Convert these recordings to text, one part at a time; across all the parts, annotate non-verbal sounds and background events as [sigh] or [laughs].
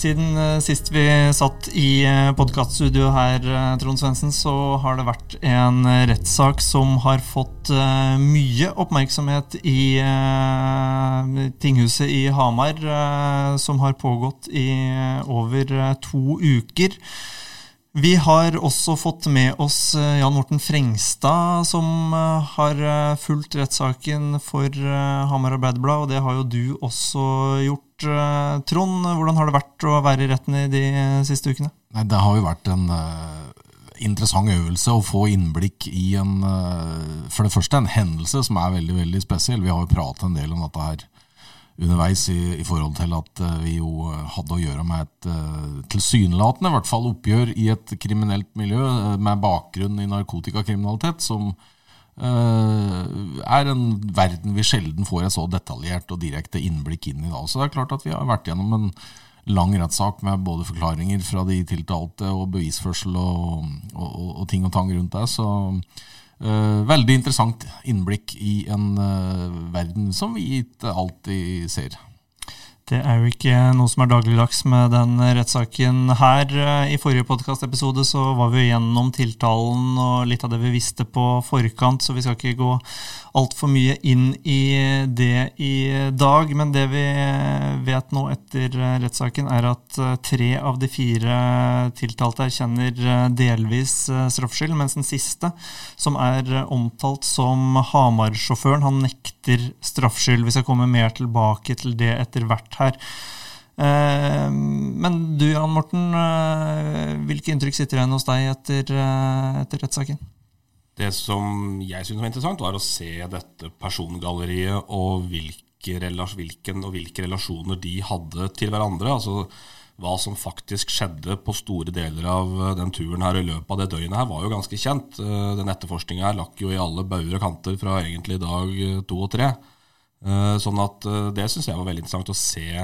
Siden eh, sist vi satt i eh, podkaststudio her, eh, Trond Svendsen, så har det vært en rettssak som har fått mye oppmerksomhet i tinghuset i Hamar, som har pågått i over to uker. Vi har også fått med oss Jan Morten Frengstad, som har fulgt rettssaken for Hamar Arbeiderblad, og det har jo du også gjort. Eh, Trond, hvordan har det vært å være i retten i de siste ukene? Nei, det har jo vært en uh, interessant øvelse å få innblikk i en For det første en hendelse som er veldig veldig spesiell. Vi har jo pratet en del om dette her underveis i, i forhold til at vi jo hadde å gjøre med et tilsynelatende i hvert fall oppgjør i et kriminelt miljø med bakgrunn i narkotikakriminalitet, som Eh, er en verden vi sjelden får et så detaljert og direkte innblikk inn i. Da. Så det er klart at vi har vært gjennom en lang rettssak med både forklaringer fra de tiltalte og bevisførsel og, og, og ting og tang rundt det. Så uh, veldig interessant innblikk i en uh, verden som vi ikke alltid ser. Det er jo ikke noe som er dagligdags med den rettssaken her. I forrige podkastepisode så var vi gjennom tiltalen og litt av det vi visste på forkant, så vi skal ikke gå altfor mye inn i det i dag. Men det vi vet nå etter rettssaken, er at tre av de fire tiltalte erkjenner delvis straffskyld, mens den siste, som er omtalt som Hamar-sjåføren, han nekter straffskyld. Vi skal komme mer tilbake til det etter hvert her. Eh, men du Jan Morten, eh, hvilke inntrykk sitter igjen hos deg etter, eh, etter rettssaken? Det som jeg syntes var interessant, var å se dette persongalleriet og hvilke, hvilken, og hvilke relasjoner de hadde til hverandre. altså hva som faktisk skjedde på store deler av den turen her i løpet av det døgnet her, var jo ganske kjent. Den etterforskninga her lakk jo i alle bauger og kanter fra egentlig dag to og tre. Sånn at det syns jeg var veldig interessant å se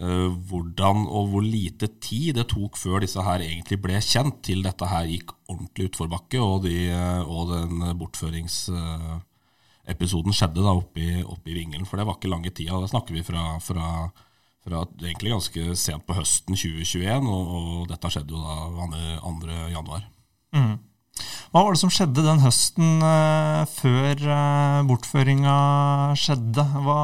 Uh, hvordan og hvor lite tid det tok før disse her egentlig ble kjent til dette her gikk ordentlig utforbakke, og, de, og den bortføringsepisoden skjedde da oppe i Vingelen. For det var ikke lange tida. Da snakker vi fra, fra, fra egentlig ganske sent på høsten 2021, og, og dette skjedde jo da 2. januar. Mm. Hva var det som skjedde den høsten uh, før uh, bortføringa skjedde? Hva,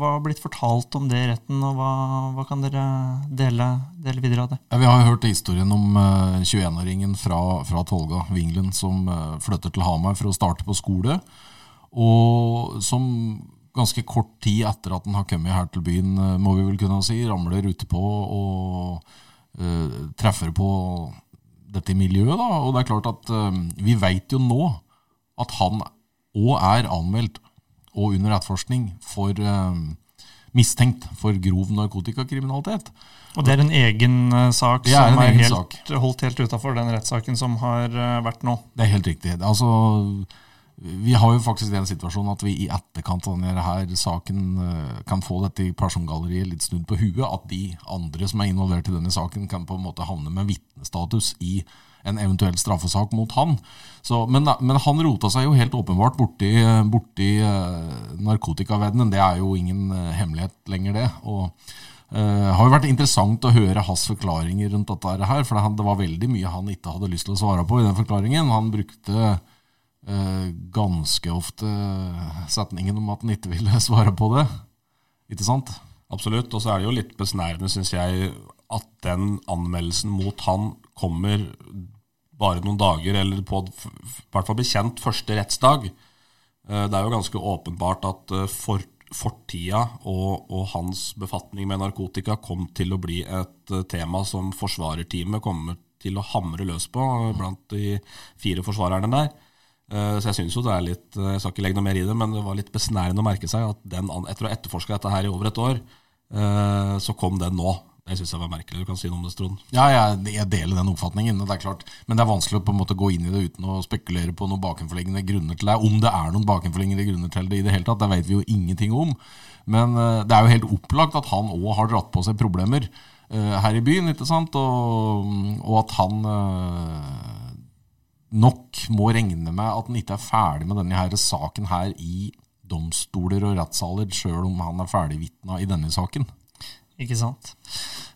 har blitt fortalt om det i retten, og hva, hva kan dere dele, dele, videre av det? Ja, vi har jo hørt historien om uh, 21-åringen fra, fra, Tolga, Vinglen, som uh, flytter til Hamar for å starte på skole, og som ganske kort tid etter at han har kommet her til byen, må vi vel kunne si, ramler ute på og treffer på dette miljøet. Da. Og det er klart at uh, vi veit jo nå at han òg er anmeldt og under etterforskning for uh, mistenkt for grov narkotikakriminalitet. Og det er en egen uh, sak er som er helt, sak. holdt helt utafor den rettssaken som har vært nå? Det er helt riktig. Altså vi har jo faktisk den situasjonen at vi i etterkant av denne her saken eh, kan få dette persongalleriet litt snudd på huet. At de andre som er involvert i denne saken, kan på en måte havne med vitnestatus i en eventuell straffesak mot han. Så, men, men, han rota seg jo helt åpenbart borti, borti uh, narkotikaverdenen. Det er jo ingen uh, hemmelighet lenger, det. Og uh, har jo vært interessant å høre hans forklaringer rundt dette her. For det, var veldig mye han ikke hadde lyst til å svare på i den forklaringen. Han brukte Eh, ganske ofte setningen om at han ikke ville svare på det. Ikke sant? Absolutt. Og så er det jo litt besnærende, syns jeg, at den anmeldelsen mot han kommer bare noen dager, eller på hvert fall bekjent første rettsdag. Eh, det er jo ganske åpenbart at eh, for, fortida og, og, hans befatning med narkotika kom til å bli et tema som forsvarerteamet kommer til å hamre løs på blant de fire forsvarerne der. Eh, så jeg synes jo det er litt eh, Jeg skal ikke legge noe mer i det, men det var litt besnærende å merke seg at den, etter å ha etterforska dette her i over et år, eh, så kom den nå. Det syns jeg var merkelig. Du kan si noe om det, Trond. Ja, jeg, jeg, deler den oppfatningen. Det er klart. Men det er vanskelig å på en måte gå inn i det uten å spekulere på noen bakenforliggende grunner til det. Om det er noen bakenforliggende grunner til det i det hele tatt, det vet vi jo ingenting om. Men det er jo helt opplagt at han òg har dratt på seg problemer her i byen, ikke sant? Og, og at han nok må regne med at han ikke er ferdig med denne her saken her i domstoler og rettssaler, sjøl om han er ferdigvitna i denne saken. Ikke sant.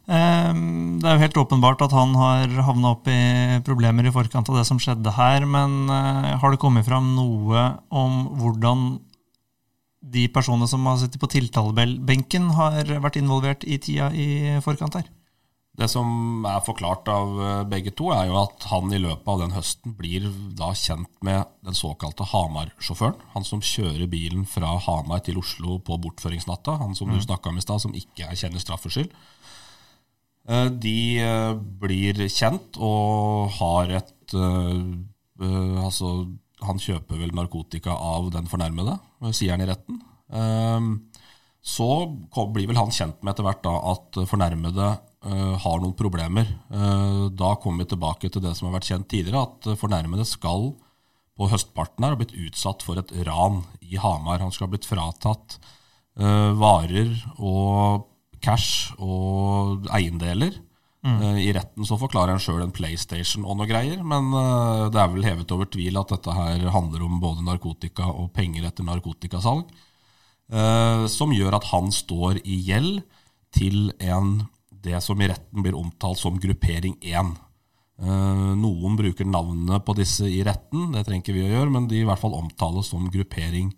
Ehm, det er jo helt åpenbart at han har havna opp i problemer i forkant av det som skjedde her, men eh, har det kommet fram noe om hvordan de personene som har sittet på tiltalebenken, har vært involvert i tida i forkant her? Det som er forklart av eh, begge to, er jo at han i løpet av den høsten blir da kjent med den såkalte Hamar-sjåføren. Han som kjører bilen fra Hamar til Oslo på bortføringsnatta. Han som mm. du snakka om i stad, som ikke erkjenner straffskyld. Eh, de eh, blir kjent og har et Altså, han kjøper vel narkotika av den fornærmede, sier han i retten. Så blir vel han kjent med etter hvert da at fornærmede har noen problemer. Uh, da kommer vi tilbake til det som har vært kjent tidligere, at fornærmede skal på høstparten her ha blitt utsatt for et ran i Hamar. Han skal ha blitt fratatt varer og cash og eiendeler. Mm. I retten så forklarer han sjøl en PlayStation og noe greier, men det er vel hevet over tvil at dette her handler om både narkotika og penger etter narkotikasalg. Som gjør at han står i gjeld til en det som i retten blir omtalt som gruppering 1. Eh, noen bruker navnene på disse i retten, det trenger ikke vi å gjøre, men de i hvert fall omtales som gruppering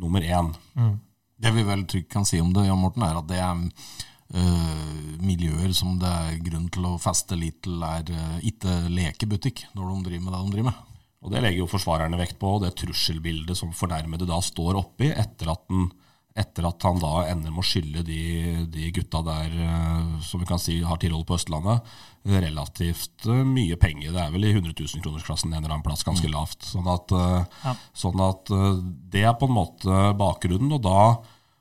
nummer 1. Mm. Det vi vel trygt kan si om det, Jan Morten, er at det er øh, miljøer som det er grunn til å feste litt til, er øh, ikke lekebutikk når de driver med det de driver med. Og Det legger jo forsvarerne vekt på, det trusselbildet som fornærmede da står oppi etter at den etter at han da ender med å skylde de, de gutta der eh, som vi kan si har tilhold på Østlandet, relativt eh, mye penger. Det er vel i 100 000-kronersklassen en eller annen plass, ganske mm. lavt. Sånn at, eh, ja. sånn at, det er på en måte bakgrunnen. Og da,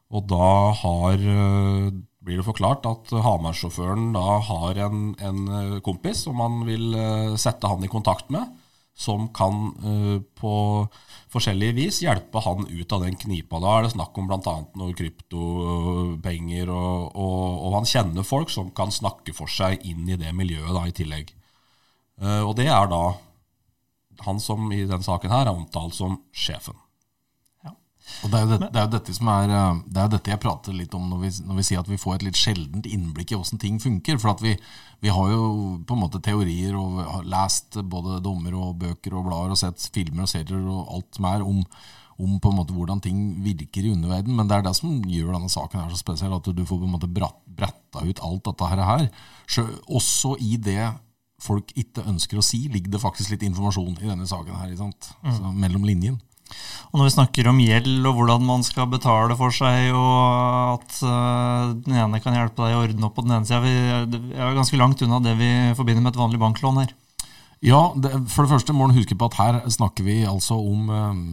og da har, blir det forklart at Hamar-sjåføren da har en, en, kompis som han vil sette han i kontakt med, som kan på forskjellig vis hjelpe han ut av den knipa. Da er det snakk om bl.a. noe kryptopenger, og, og, og, han kjenner folk som kan snakke for seg inn i det miljøet da, i tillegg. Uh, og det er da han som i den saken her er omtalt som sjefen. Og det er, jo det, det er, jo dette som er eh, Det er dette jeg prater litt om når vi, når vi sier at vi får et litt sjeldent innblikk i hvordan ting funker. For at vi, vi, har jo på en måte teorier og har lest både dommer og bøker og blader og sett filmer og serier og alt som er om, om på en måte hvordan ting virker i underverden. Men det er det som gjør denne saken her så spesiell, at du får på en måte bretta ut alt dette her. Så også i det folk ikke ønsker å si, ligger det faktisk litt informasjon i denne saken her. Mm. Mellom linjen. Og når vi snakker om gjeld og hvordan man skal betale for seg, og at uh, den ene kan hjelpe deg å ordne opp på den ene sida, vi er ganske langt unna det vi forbinder med et vanlig banklån her. Ja, det, for det første må du huske på at her snakker vi altså om um,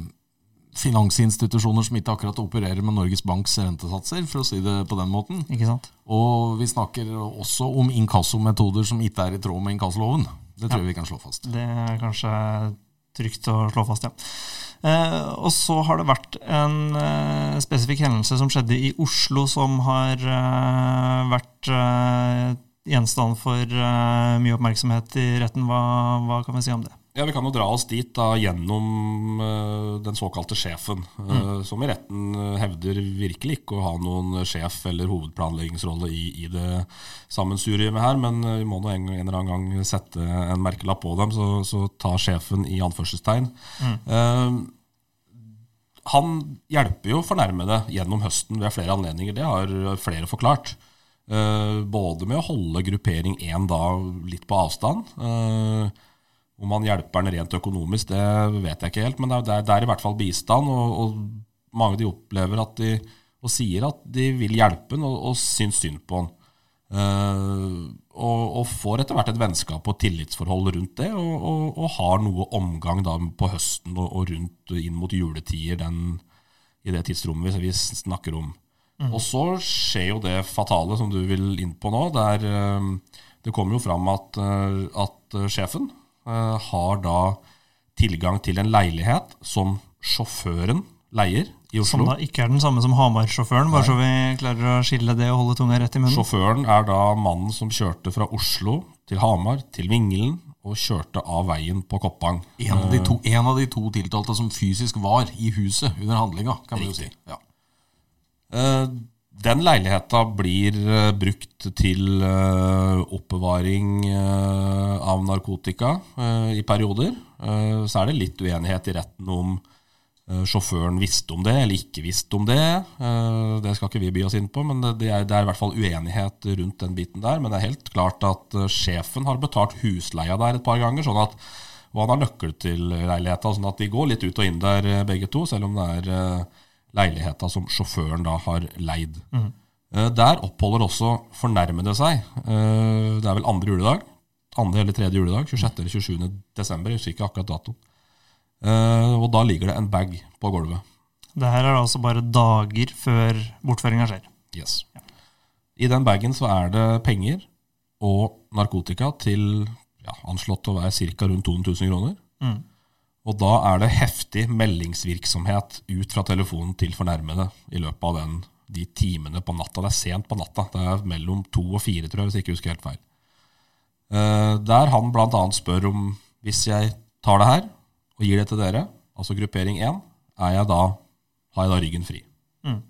finansinstitusjoner som ikke akkurat opererer med Norges Banks rentesatser, for å si det på den måten. Ikke sant? Og vi snakker også om inkassometoder som ikke er i tråd med inkassoloven. Det tror ja. jeg vi kan slå fast. Det er kanskje trygt å slå fast, ja. Eh, og så har det vært en eh, spesifikk hendelse som skjedde i Oslo, som har eh, vært eh, gjenstand for eh, mye oppmerksomhet i retten. Hva, hva, kan vi si om det? Ja, Vi kan jo dra oss dit da gjennom uh, den såkalte sjefen, uh, mm. som i retten hevder virkelig ikke å ha noen sjef eller hovedplanleggingsrolle i, i det sammensuriumet her, men vi må nå en, en, eller annen gang sette en merkelapp på dem, så, så ta sjefen i anførselstegn. Mm. Uh, han hjelper jo fornærmede gjennom høsten ved flere anledninger, det har flere forklart. både med å holde gruppering én da litt på avstand. Uh, om man hjelper den rent økonomisk, det vet jeg ikke helt, men det er, det er i hvert fall bistand. Og, og, mange de opplever at de, og sier at de vil hjelpe han og, og syns synd på han. Uh, og, og, får etter hvert et vennskap og tillitsforhold rundt det, og, har noe omgang da på høsten og, rundt inn mot juletider den, i det tidsrommet vi snakker om. Mm. Og så skjer jo det fatale som du vil inn på nå. Der, uh, det kommer jo fram at, uh, at sjefen Eh, har da tilgang til en leilighet som sjåføren leier i Oslo. Som da ikke er den samme som Hamar-sjåføren, bare så vi klarer å skille det og holde tunga rett i munnen. Sjåføren er da mannen som kjørte fra Oslo til Hamar, til Vingelen, og kjørte av veien på Koppang. En av de to, av de to tiltalte som fysisk var i huset under handlinga, kan vi jo si. Ja. Eh, Den leiligheta blir uh, brukt til uh, oppbevaring uh, av narkotika i perioder. så er det litt uenighet i retten om sjåføren visste om det eller ikke visste om det. det skal ikke vi by oss inn på, men det er, det er, i hvert fall uenighet rundt den biten der. Men det er helt klart at sjefen har betalt husleia der et par ganger. sånn at og han har nøkkel til leiligheta, sånn at de går litt ut og inn der begge to, selv om det er leiligheta som sjåføren da har leid. Mm. Der oppholder også fornærmede seg. Eh, det er vel andre juledag. Andre eller tredje juledag. 26. eller 27. desember. Jeg husker ikke akkurat datoen. Eh, og da ligger det en bag på gulvet. Det her er altså bare dager før bortføringa skjer. Yes. I den bagen så er det penger og narkotika til ja, anslått å være ca. rundt 200 000 kroner. Mm. Og da er det heftig meldingsvirksomhet ut fra telefonen til fornærmede i løpet av den, de timene på natta. Det er sent på natta. Det er mellom to og fire, tror jeg, hvis jeg ikke husker helt feil. Uh, der han bl.a. spør om hvis jeg tar det her og gir det til dere, altså gruppering 1, er jeg da, har jeg da ryggen fri. Mm.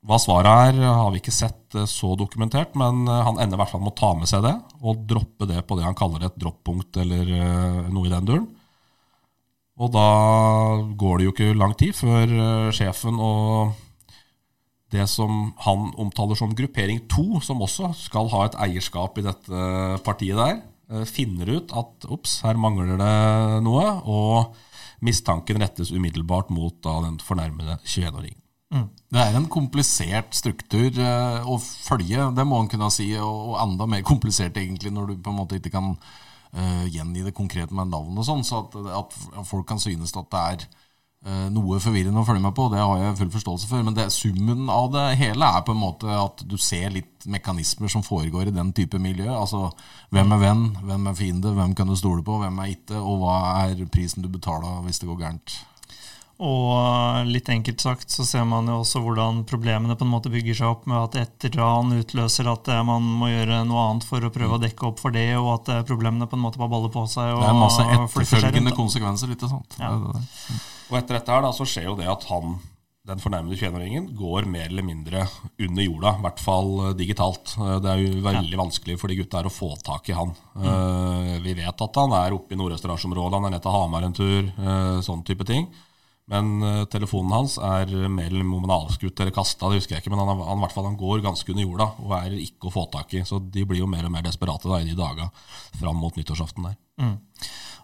Hva svaret er, har vi ikke sett eh, så dokumentert, men eh, han ender i hvert fall med å ta med seg det og droppe det på det han kaller et droppunkt eller eh, noe i den duren. Og da går det jo ikke lang tid før sjefen og det som han omtaler som gruppering 2, som også skal ha et eierskap i dette partiet der, finner ut at ops, her mangler det noe, og mistanken rettes umiddelbart mot da den fornærmede 21-åringen. Mm. Det er en komplisert struktur uh, å følge, det må en kunne si, og, enda mer [laughs] komplisert egentlig når du på en måte ikke kan uh, gjengi det konkret med navn og sånn, så at, at, folk kan synes at det er uh, noe forvirrende å følge med på, det har jeg full forståelse for. Men det, summen av det hele er på en måte at du ser litt mekanismer som foregår i den type miljø. Altså hvem er venn, hvem er fiende, hvem kan du stole på, hvem er ikke, og hva er prisen du betaler hvis det går gærent. Og litt enkelt sagt så ser man jo også hvordan problemene på en måte bygger seg opp med at et ran utløser at eh, man må gjøre noe annet for å prøve å dekke opp for det, og at eh, problemene på en måte bare baller på seg. Og, det er masse etterfølgende konsekvenser, litt sant. Ja. Det det. Mm. Og etter dette her da, så skjer jo det at han, den fornærmede 21-åringen, går mer eller mindre under jorda. I hvert fall eh, digitalt. Det er jo veldig ja. vanskelig for de gutta her å få tak i han. Mm. Vi vet at han er oppe i Nord-Østerdalsområdet, han er nede til Hamar en tur, sånn type ting. Men uh, telefonen hans er mer eller mindre avskutt eller kasta, det husker jeg ikke. Men han, han, hvert fall, han, går ganske under jorda og er ikke å få tak i. Så de blir jo mer og mer desperate da, i de daga fram mot nyttårsaften der. Mm.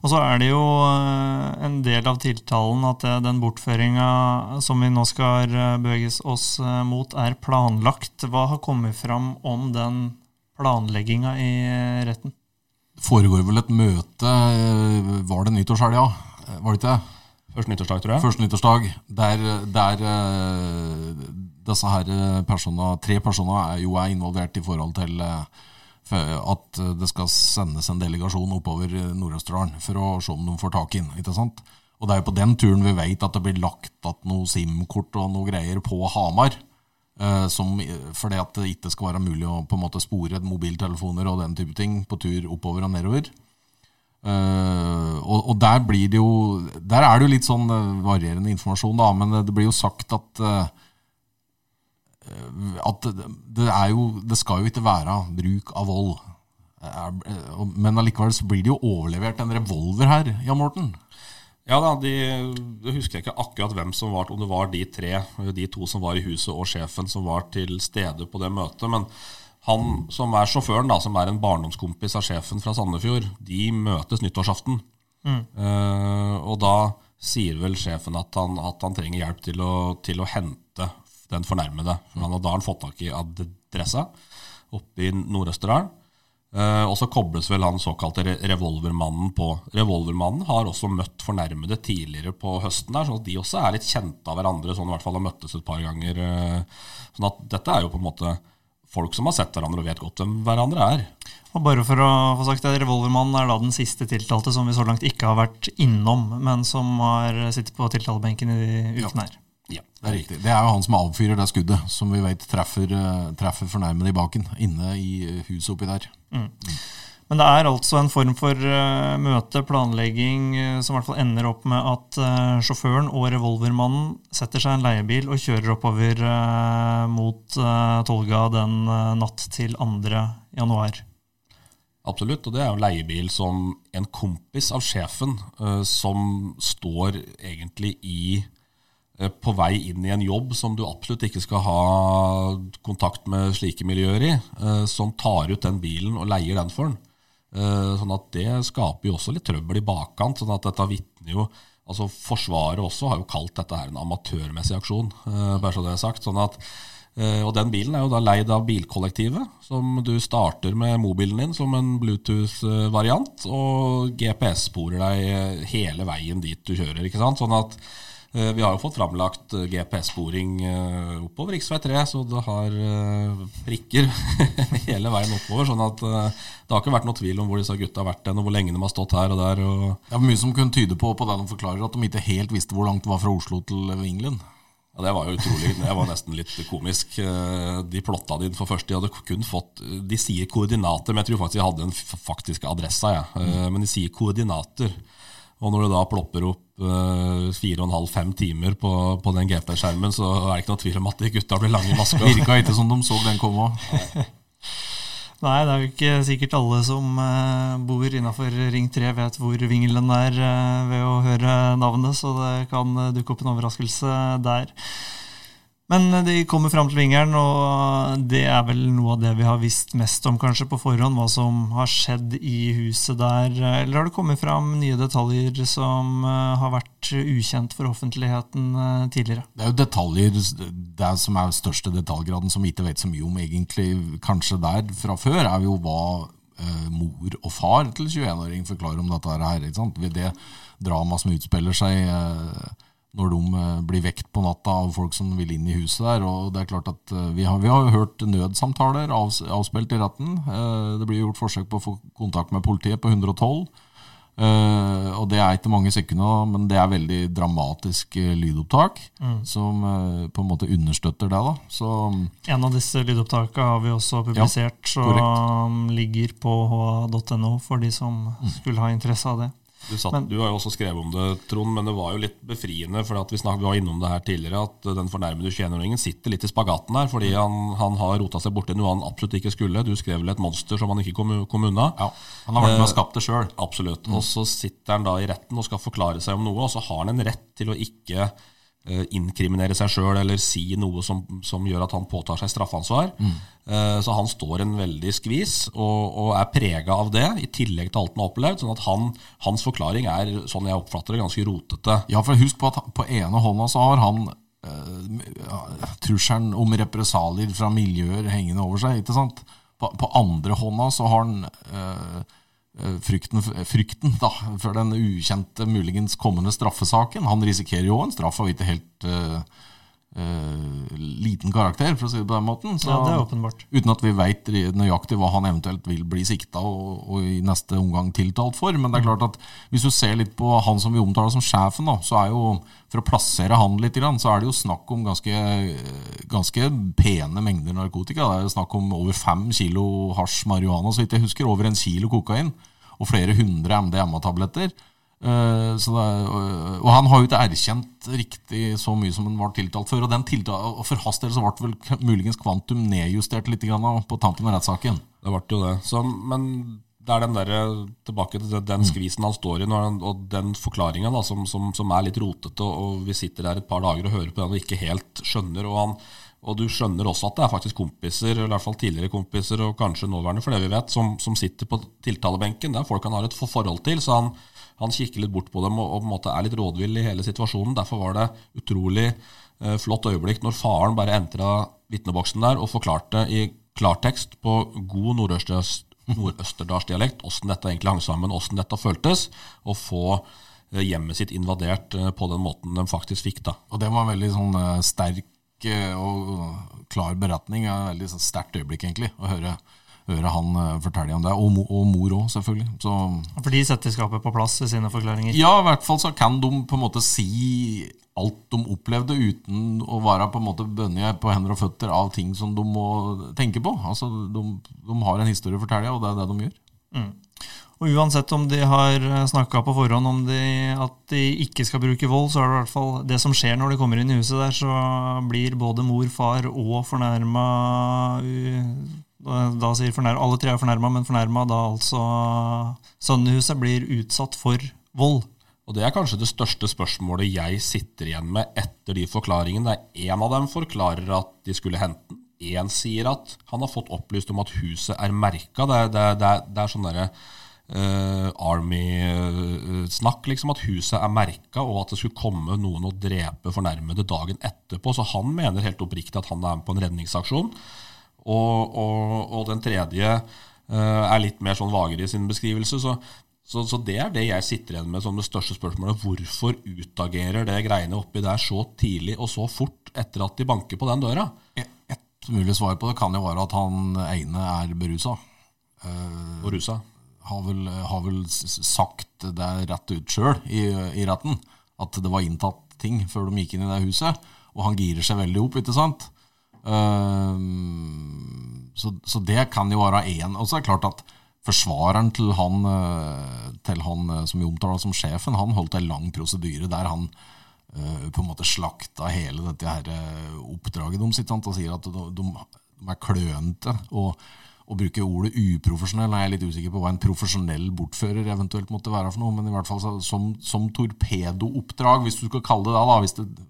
Og så er det jo uh, en del av tiltalen at uh, den bortføringa som vi nå skal beveges oss mot, er planlagt. Hva har kommet fram om den planlegginga i retten? Det foregår vel et møte Var det nyttårshelga? Var det ikke det? Første nyttårsdag, tror jeg. Første nyttårsdag, Der, der uh, disse her personer, tre personer er jo er involvert i forhold til uh, at det skal sendes en delegasjon oppover Nord-Østerdalen for å se om de får tak i den. ikke sant? Og det er jo på den turen vi vet at det blir lagt igjen noe SIM-kort og noe greier på Hamar. Uh, som, fordi at det ikke skal være mulig å på en måte spore mobiltelefoner og den type ting på tur oppover og nedover. Uh, og, og, der blir det jo Der er det jo litt sånn uh, varierende informasjon, da, men det blir jo sagt at uh, At det, er jo Det skal jo ikke være bruk av vold. Men allikevel så blir det jo overlevert en revolver her, Jan Morten? Ja da, de, Jeg husker ikke akkurat hvem som var om det var de tre, de to som var i huset og sjefen som var til stede på det møtet. men han som er sjåføren, da, som er en barndomskompis av sjefen fra Sandefjord, de møtes nyttårsaften. Mm. Uh, og da sier vel sjefen at han, at han trenger hjelp til å, til å, hente den fornærmede. Han, da har han fått tak i adressa oppe i Nord-Østerdalen. Uh, og så kobles vel han såkalte revolvermannen på. Revolvermannen har også møtt fornærmede tidligere på høsten, der, så de også er litt kjente av hverandre. sånn i hvert fall har møttes et par ganger. Uh, sånn at dette er jo på en måte folk som har sett hverandre og vet godt hvem hverandre er. Og bare for å få sagt det, Revolvermannen er da den siste tiltalte som vi så langt ikke har vært innom, men som har sittet på tiltalebenken i ukene her. Ja, Det er riktig. Det er jo han som avfyrer det skuddet, som vi vet treffer, eh, treffer fornærmede i baken, inne i huset oppi der. Mm. Men det er altså en form for uh, møte, planlegging, uh, som i hvert fall ender opp med at uh, sjåføren og revolvermannen setter seg i en leiebil og kjører oppover mot Tolga den natt til 2. januar. Absolutt, og det er jo leiebil som en kompis av sjefen, som står egentlig i på vei inn i en jobb som du absolutt ikke skal ha kontakt med slike miljøer i, som tar ut den bilen og leier den for den. Eh, sånn at Det skaper jo også litt trøbbel i bakkant. sånn at dette vitner jo, altså Forsvaret også har jo kalt dette her en amatørmessig aksjon. Eh, bare så det er sagt, sånn at eh, og Den bilen er jo da leid av bilkollektivet, som du starter med mobilen din som en Bluetooth-variant, og GPS-sporer deg hele veien dit du kjører. ikke sant? Sånn at vi har jo fått framlagt eh, GPS-sporing eh, oppover rv. 3, så det har prikker [laughs] hele veien oppover. sånn at det har ikke vært noe tvil om hvor disse gutta har vært og hvor lenge de har stått her og der. Og det er mye som kunne tyde på på det de forklarer, at de ikke helt visste hvor langt det var fra Oslo til England. Ja, Det var jo utrolig, det var nesten litt komisk. De plotta det inn for først. De hadde kun fått, de sier koordinater, men jeg tror faktisk de hadde en faktisk adressa. Ja. Men de sier koordinater. Og når det da plopper opp uh, fire og en halv, fem timer på, på den GP-skjermen, så er det ikke noe tvil om at de gutta blir lange i maska. [laughs] Virka ikke som de så den komme òg. [laughs] Nei, det er jo ikke sikkert alle som uh, bor innafor Ring 3 vet hvor Vingelen er uh, ved å høre navnet, så det kan dukke opp en overraskelse der. Men de kommer fram til vingeren, og det er vel noe av det vi har visst mest om kanskje på forhånd, hva som har skjedd i huset der. Eller har det kommet fram nye detaljer som eh, har vært ukjent for offentligheten eh, tidligere? Det er jo detaljer, det som er største detaljgraden, som vi ikke vet så mye om egentlig kanskje der fra før, er jo hva eh, mor og far til 21-åring forklarer om dette her. Det dramaet som utspiller seg eh, når de eh, blir vekt på natta av folk som vil inn i huset der. og det er klart at eh, Vi har, vi har hørt nødsamtaler avspilt i retten. Eh, det blir gjort forsøk på å få kontakt med politiet på 112. og Det er ikke mange sekunder, men det er veldig dramatisk lydopptak mm. som på en måte understøtter det. da. Så, en av disse lydopptakene har vi også publisert, ja, som ligger på ha.no for de som mm. skulle ha interesse av det. Du, satt, men, du, har jo også skrevet om det, Trond, men det var jo litt befriende. for Vi, snakket, vi var innom det her tidligere, at den fornærmede 21-åringen sitter litt i spagaten her. Fordi han, han har rota seg borti noe han absolutt ikke skulle. Du skrev vel et monster som han ikke kom, kom unna. Ja, Han har vært med og skapt det sjøl. Eh, absolutt. Mm. Og så sitter han da i retten og skal forklare seg om noe, og så har han en rett til å ikke Eh, inkriminere seg sjøl eller si noe som, som, gjør at han påtar seg straffansvar. Mm. Eh, så han står en veldig skvis og, og er prega av det, i tillegg til alt han har opplevd. sånn at han, Hans forklaring er, sånn jeg oppfatter det, ganske rotete. Ja, for husk på at på ene hånda så har han uh, trusselen om represalier fra miljøer hengende over seg. ikke sant? På, på andre hånda så har han Eh, frykten, frykten da, for den ukjente, muligens kommende straffesaken. Han risikerer jo en straff av ikke helt uh, uh, liten karakter, for å si det på den måten. Så, ja, det er åpenbart. Uten at vi veit nøyaktig hva han eventuelt vil bli sikta og, og, i neste omgang tiltalt for. Men det er klart at hvis du ser litt på han som vi omtaler som sjefen, da, så er jo for å plassere han litt, så er det jo snakk om ganske, ganske pene mengder narkotika. Det er snakk om over fem kilo hasj marihuana, så vidt jeg husker. Over en kilo kokain og flere hundre MDMA-tabletter. Uh, og han har jo ikke erkjent riktig så mye som han var tiltalt før. Og, den tiltalt, og for hans del så ble vel muligens kvantum nedjustert litt på tampen av rettssaken. Det ble jo det. Så, men det er den der, tilbake til den mm. skvisen han står i, han, og den forklaringa som, som, som, er litt rotete. og Vi sitter der et par dager og hører på den og ikke helt skjønner. og han og du skjønner også at det er faktisk kompiser, eller i hvert fall tidligere kompiser, og kanskje nåværende, for det vi vet, som, som sitter på tiltalebenken. Det er folk han har et forhold til. Så han, han kikker litt bort på dem og, og, på en måte er litt rådvill i hele situasjonen. Derfor var det utrolig eh, flott øyeblikk når faren bare entra vitneboksen der og forklarte i klartekst på god nordøsterdalsdialekt åssen dette egentlig hang sammen, åssen dette føltes, å få eh, hjemmet sitt invadert eh, på den måten de faktisk fikk. da. Og det var veldig sånn eh, sterk og klar beretning. er et veldig sånn sterkt øyeblikk, egentlig, å høre, høre han uh, fortelle om det. Og, og mor òg, selvfølgelig. Så, For de setter skapet på plass i sine forklaringer? Ja, i hvert fall så kan de på en måte si alt de opplevde, uten å være på en måte bundet på hender og føtter av ting som de må tenke på. Altså, De, de har en historie å fortelle, og det er det de gjør. Og uansett om de har snakka på forhånd om de, at de ikke skal bruke vold, så er det i hvert fall det som skjer når de kommer inn i huset der, så blir både mor, far og fornærma Da sier fornærma Alle tre er fornærma, men fornærma da altså sønnen i huset blir utsatt for vold. Og Det er kanskje det største spørsmålet jeg sitter igjen med etter de forklaringene. En av dem forklarer at de skulle hente den. Én sier at han har fått opplyst om at huset er merka. Det, det, det, det, er sånn derre uh, Army-snakk, liksom, at huset er merka, og at det skulle komme noen og drepe fornærmede dagen etterpå. Så han mener helt oppriktig at han er med på en redningsaksjon. Og, og, og den tredje uh, er litt mer sånn vagere i sin beskrivelse. Så så, så, det er det jeg sitter igjen med som det største spørsmålet. Hvorfor utagerer det greiene oppi der så tidlig og så fort etter at de banker på den døra? Et mulig svar på det kan jo være at han ene er berusa. Uh, og rusa? Har vel, har vel, sagt det rett ut sjøl i, i, retten. At det var inntatt ting før de gikk inn i det huset. Og han girer seg veldig opp, ikke sant? Uh, så, så, det kan jo være én. Og så er det klart at forsvareren til han, eh, til han eh, som vi omtaler som sjefen, han holdt en lang prosedyre der han uh, på en måte slakta hele dette her oppdraget deres og sier at de, de, de er klønete. Og, og bruke ordet uprofesjonell. er Jeg er litt usikker på hva en profesjonell bortfører eventuelt måtte være for noe, men i hvert fall som, som torpedooppdrag, hvis du skal kalle det da, det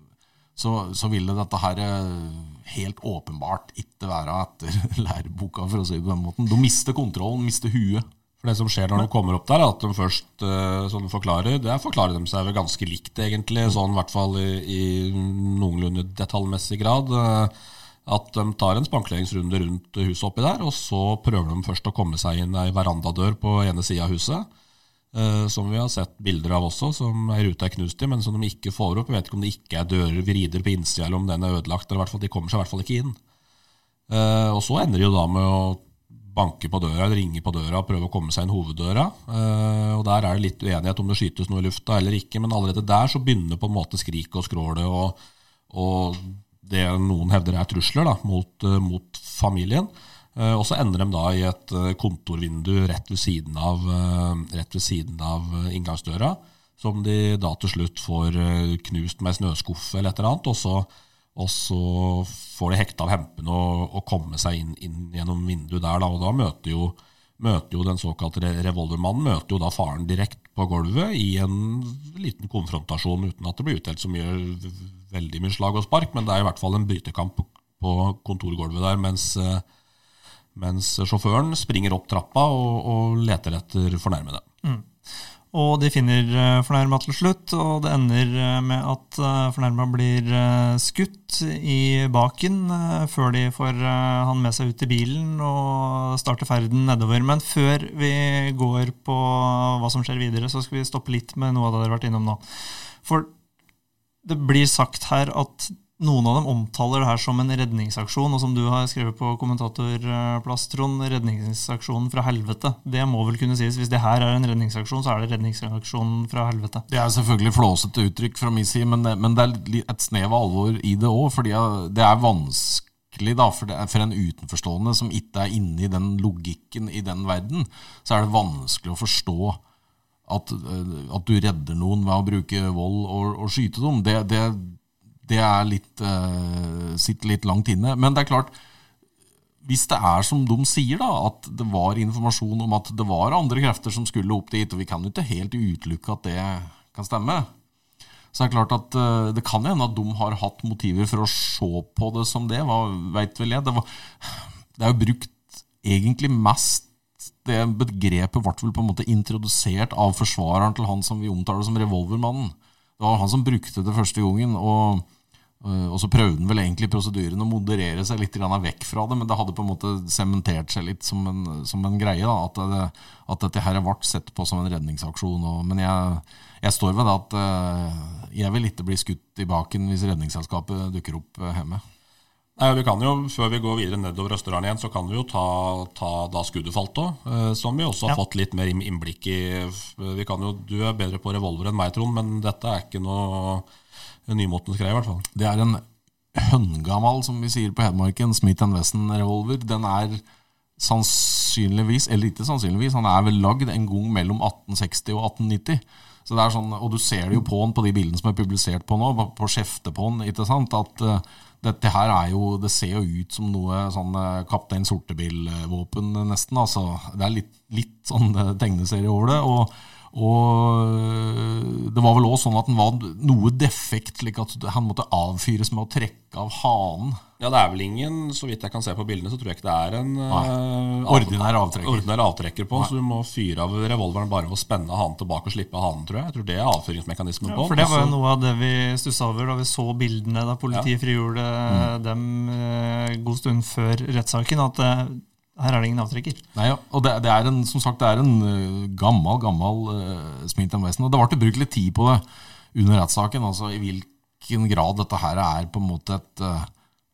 så, så ville dette her eh, helt åpenbart ikke være etter [laughs] læreboka, for å si det på den måten. Du mister kontrollen, mister huet. For Det som skjer når de kommer opp der, at de først sånn de forklarer, det forklarer de seg vel ganske likt, egentlig. Sånn i hvert fall i, i noenlunde detaljmessig grad. At de tar en spankuleringsrunde rundt huset oppi der, og så prøver de først å komme seg inn ei verandadør på ene sida av huset. Uh, som vi har sett bilder av også, som ei rute er knust i, men som de ikke får opp. Jeg vet ikke om det ikke er dører vrider på innsida, eller om den er ødelagt. eller hvert fall, De kommer seg i hvert fall ikke inn. Uh, og så ender de jo da med å banke på døra, eller ringe på døra og prøve å komme seg inn hoveddøra. Uh, og Der er det litt uenighet om det skytes noe i lufta eller ikke, men allerede der så begynner på en måte skriket og skrålet og, og, det noen hevder er trusler da, mot, mot familien. Eh, og så ender de da i et eh, kontorvindu rett ved siden av, eh, rett ved siden av inngangsdøra, som de da til slutt får knust med snøskuffe eller et eller annet. Og så, og så får de hekta av hempene og, og komme seg inn, inn, gjennom vinduet der. Da, og da møter jo, møter jo den såkalte revolvermannen møter jo da faren direkte på gulvet i en liten konfrontasjon, uten at det blir utdelt så mye veldig mye slag og spark, men det er i hvert fall en brytekamp på, kontorgulvet der, mens mens sjåføren springer opp trappa og, og leter etter fornærmede. Mm. Og de finner eh, fornærma til slutt, og det ender eh, med at eh, fornærma blir skutt i baken før de får han med seg ut i bilen og starter ferden nedover. Men før vi går på hva som skjer videre, så skal vi stoppe litt med noe av det dere har vært innom nå. For det blir sagt her at noen av dem omtaler det her som en redningsaksjon, og som du har skrevet på kommentatorplass, Trond, redningsaksjonen fra helvete. Det må vel kunne sies. Hvis det her er en redningsaksjon, så er det redningsaksjonen fra helvete. Det er selvfølgelig flåsete uttrykk fra min side, men men det er et snev av alvor i det òg. fordi det er vanskelig da, for, for, en utenforstående som ikke er inne i den logikken i den verden, så er det vanskelig å forstå at, at du redder noen ved å bruke vold og, og skyte dem. Det, det det er litt, uh, sitter litt langt inne. Men det er klart, hvis det er som de sier, da, at det var informasjon om at det var andre krefter som skulle opp dit, og vi kan jo ikke helt utelukke at det kan stemme, så er det klart at uh, det kan hende at de har hatt motiver for å se på det som det. Hva veit vel jeg? Det, var, det er jo brukt egentlig mest Det begrepet ble vel på en måte introdusert av forsvareren til han som vi omtaler som revolvermannen. Det var han som brukte det første gangen. og Eh, og så prøvde han vel egentlig prosedyren å moderere seg litt vekk fra det, men det hadde på en måte sementert seg litt som en, som en greie. Da, at, det, at, dette her ble sett på som en redningsaksjon. Og, men jeg, jeg, står ved det at uh, jeg vil ikke bli skutt i baken hvis Redningsselskapet dukker opp uh, hjemme. Nei, vi kan jo, Før vi går videre nedover Østerdalen igjen, så kan vi jo ta, ta da skuddet falt òg. Som vi også har ja. fått litt mer innblikk i. Vi kan jo, Du er bedre på revolver enn meg, Trond, men dette er ikke noe nymotens greie, i hvert fall. Det er en høngammal, som vi sier på Hedmarken, Smith Wesson-revolver. Den er sannsynligvis, eller ikke sannsynligvis, han er vel lagd en gang mellom 1860 og 1890. Så det er sånn, Og du ser det jo på han på de bildene som er publisert på nå, på, skjeftet på han, ikke sant, at uh, dette her er jo Det ser jo ut som noe sånn uh, Kaptein Sortebil-våpen, nesten. altså. Det er litt, litt sånn tegneserie over det. og og det var vel òg sånn at den var noe defekt, slik at han måtte avfyres med å trekke av hanen. Ja, det er vel ingen, så vidt jeg kan se på bildene, så tror jeg ikke det er en uh, ordinær avtrekker. Ordinær avtrekker på, Nei. så du må fyre av revolveren bare ved å spenne hanen tilbake og slippe hanen, tror jeg. Jeg tror det er avfyringsmekanismen ja, på. For det var jo noe av det vi stussa over da vi så bildene da politiet ja. frigjorde mm. dem uh, god stund før rettssaken. at uh, her er det ingen avtrekker. Nei, ja. og det, det, er en, som sagt, det er en uh, gammel gammel uh, Smith Wesson. Og det ble brukt litt tid på det under rettssaken. altså I hvilken grad dette her er på en måte et uh,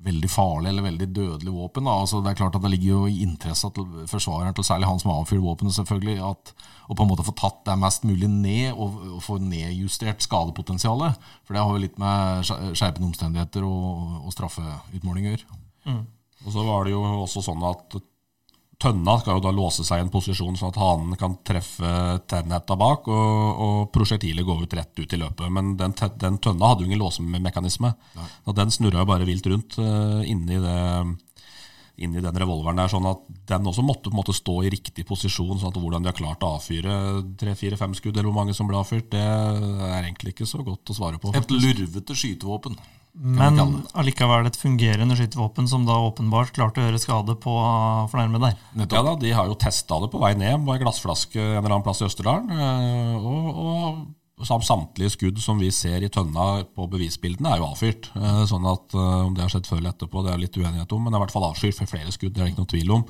veldig farlig eller veldig dødelig våpen. Da. Altså, det er klart at det ligger jo i interesse til forsvareren, til særlig han som avfyrer våpenet, selvfølgelig, at, å på en måte få tatt det mest mulig ned og, og få nedjustert skadepotensialet. For det har jo litt med skjerpende omstendigheter og, og straffeutmåling å gjøre. Mm. Og så var det jo også sånn at Tønna skal jo da låse seg i en posisjon sånn at hanen kan treffe tennhetta bak, og, og prosjektilet går ut rett ut i løpet. Men den, den tønna hadde jo ingen låsemekanisme. Og den snurra jo bare vilt rundt uh, inni, det, inni den revolveren der, sånn at den også måtte på en måte stå i riktig posisjon. sånn at Hvordan de har klart å avfyre tre-fire-fem skudd, eller hvor mange som ble avfyrt, det er egentlig ikke så godt å svare på. Et lurvete skytevåpen. Men allikevel et fungerende skytevåpen som da åpenbart klarte å gjøre skade på fornærmede der. Ja da, De har jo testa det på vei ned på ei glassflaske en eller annen plass i Østerdalen. Eh, og, og samtlige skudd som vi ser i tønna på bevisbildene, er jo avfyrt. Eh, sånn at eh, Om det har skjedd før eller etterpå, det er litt uenighet om, men det er i hvert fall avfyrt for flere skudd. Det er det ikke noe tvil om.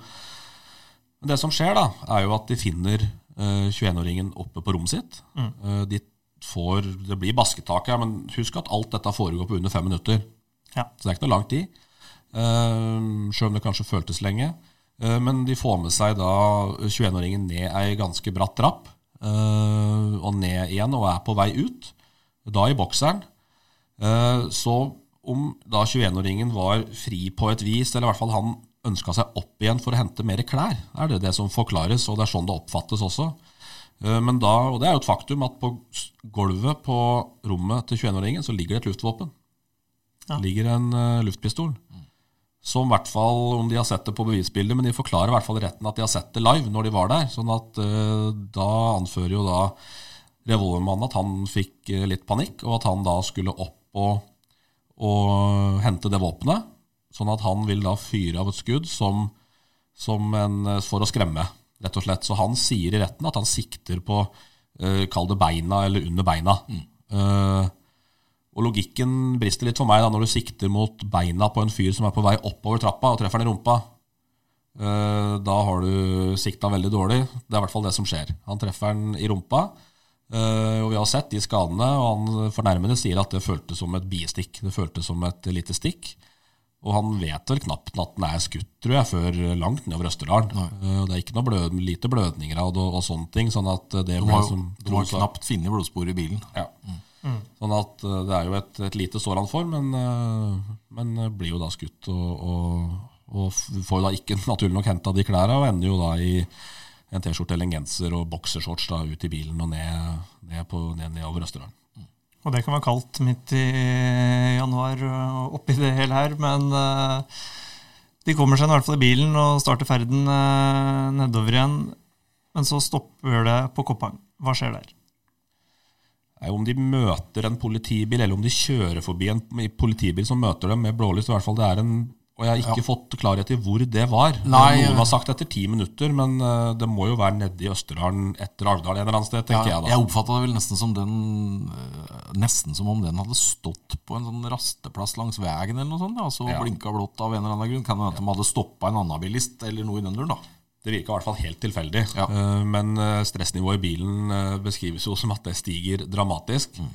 Men det som skjer, da, er jo at de finner 21-åringen oppe på rommet sitt. Mm. De får Det blir basketak her, men husk at alt dette foregår på under fem minutter. Ja. Så det er ikke noe lang tid. Uh, Sjøl om det kanskje føltes lenge. Uh, men de får med seg da 21-åringen ned ei ganske bratt trapp. Uh, og ned igjen og er på vei ut. Da i bokseren. Uh, så om da 21-åringen var fri på et vis, eller i hvert fall han ønska seg opp igjen for å hente mer klær, er det det som forklares, og det er sånn det oppfattes også. Eh, men da, og det er jo et faktum at på gulvet på rommet til 21-åringen så ligger det et luftvåpen. Ja. Ligger en uh, luftpistol. Som i hvert fall, om de har sett det på bevisbildet, men de forklarer i hvert fall retten at de har sett det live når de var der. sånn at uh, da anfører jo da revolvermannen at han fikk uh, litt panikk, og at han da skulle opp og, og hente det våpenet. Sånn at han vil da fyre av et skudd som, som en, for å skremme rett og slett. Så han sier i retten at han sikter på uh, Kall det beina eller under beina. Mm. Uh, og logikken brister litt for meg da når du sikter mot beina på en fyr som er på vei oppover trappa og treffer den i rumpa. Uh, da har du sikta veldig dårlig. Det er i hvert fall det som skjer. Han treffer den i rumpa. Uh, og vi har sett de skadene, og han fornærmede sier at det føltes som et biestikk. Det føltes som et lite stikk. Og han vet vel knapt at den er skutt, tror jeg, før langt nedover Østerdalen. Uh, det er ikke noe blød, lite blødninger av det og, og, sånne ting. sånn at det Du har, som, du har knapt funnet blodspor i bilen. Ja. Mm. Mm. Sånn at uh, det er jo et, et lite sår han får, men, uh, men blir jo da skutt. Og, og, og, får jo da ikke [laughs] naturlig nok henta de klærne, og ender jo da i en T-skjorte eller en genser og boksershorts da ut i bilen og ned, ned, på, ned nedover Østerdalen. Og det kan være kaldt midt i januar oppi det hele her, men uh, de kommer seg i hvert fall i bilen og starter ferden uh, nedover igjen. Men så stopper det på Koppang. Hva skjer der? Om de møter en politibil, eller om de kjører forbi en politibil som møter dem med blålys, i hvert fall det er en og jeg har ikke ja. fått klarhet i hvor det var. Nei, Noen har sagt etter ti minutter, men uh, det må jo være nede i Østerdalen etter Alvdal en eller annen sted, tenker ja, jeg da. Jeg oppfatta det vel nesten som den uh, Nesten som om den hadde stått på en sånn rasteplass langs veien eller noe sånt, ja, så ja. blinka blått av en eller annen grunn. Kan hende de hadde stoppa en annen bilist eller noe i den duren, da. Det virka i hvert fall helt tilfeldig. Uh, men stressnivået i bilen beskrives jo som at det stiger dramatisk. Mm.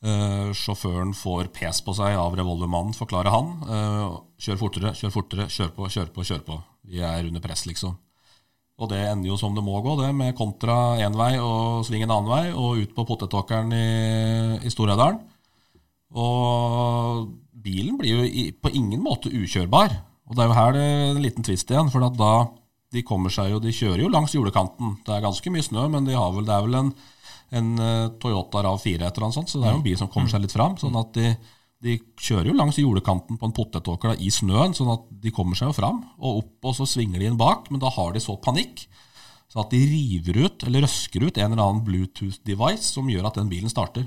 Uh, sjåføren får pes på seg av revolvermannen, forklarer han. Uh, kjør fortere, kjør fortere, kjør på, kjør på, kjør på. Vi er under press, liksom. Og det ender jo som det må gå, det, med kontra én vei og sving en annen vei, og ut på potetåkeren i, i Storheidalen. Og bilen blir jo i, på ingen måte ukjørbar. Og det er jo her det er en liten tvist igjen, for da de kommer seg jo, de kjører jo langs jordekanten. Det er ganske mye snø, men de har vel, det er vel en, en eh, Toyota RAV4 et eller noe sånt, så det er jo en bil som kommer seg litt fram. sånn at de, de kjører jo langs jordekanten på en potetåker i snøen, sånn at de kommer seg jo fram og opp, og så svinger de inn bak, men da har de så panikk. Så at de river ut, eller røsker ut, en eller annen Bluetooth-device som gjør at den bilen starter.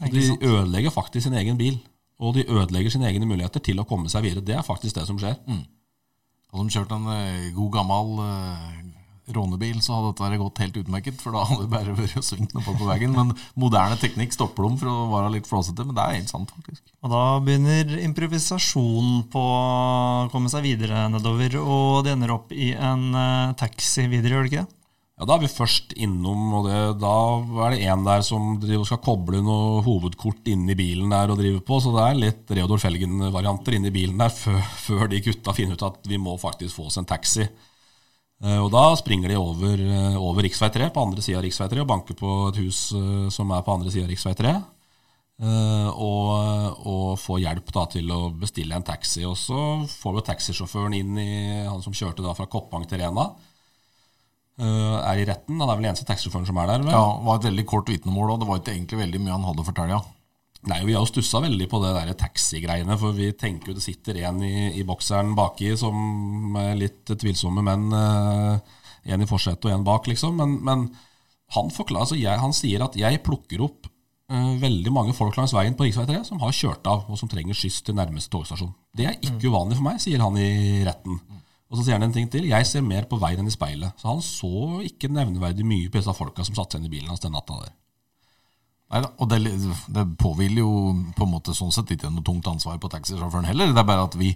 Og de ødelegger faktisk sin egen bil. Og de ødelegger sine egne muligheter til å komme seg videre. Det er faktisk det som skjer. Mm. Hadde de kjørt en eh, god gammel uh, rånebil, så hadde dette gått helt utmerket. For da hadde det bare vært svingt noe på på veien. Men moderne teknikk stopper dem for å være litt flåsete. Men det er helt sant, faktisk. Og da begynner improvisasjonen på å komme seg videre nedover. Og det ender opp i en uh, taxi videre, gjør det ikke det? Ja, Da er vi først innom, og det, da er det en der som skal koble noe hovedkort inni i bilen der og drive på. Så det er litt Reodor Felgen-varianter inni bilen der før, før, de gutta finner ut at vi må faktisk få oss en taxi. Eh, og da springer de over, eh, over rv. 3 på andre sida av rv. 3 og banker på et hus eh, som er på andre sida av rv. 3. Og, og, får hjelp da til å bestille en taxi. Og så får vi taxisjåføren inn i han som kjørte da fra Koppang til Rena er i retten. Han er vel eneste taxisjåføren som er der? Vel? Ja, det var et veldig kort vitnemål, og det var ikke egentlig veldig mye han hadde å fortelle. Nei, Vi har jo stussa veldig på det der taxigreiene, for vi tenker jo det sitter en i, i bokseren baki som er litt tvilsomme menn. Uh, en i forsetet og en bak, liksom. Men, men han, altså jeg, han, sier at jeg plukker opp uh, veldig mange folk langs veien på rv. 3 som har kjørt av, og som trenger skyss til nærmeste togstasjon. Det er ikke mm. uvanlig for meg, sier han i retten. Og så sier han en ting til. Jeg ser mer på veien enn i speilet. Så han så ikke nevneverdig mye på disse folka som satte seg inn i bilen hans den natta der. Neida, og det, det, påhviler jo på en måte sånn sett ikke noe tungt ansvar på taxisjåføren heller. Det er bare at vi,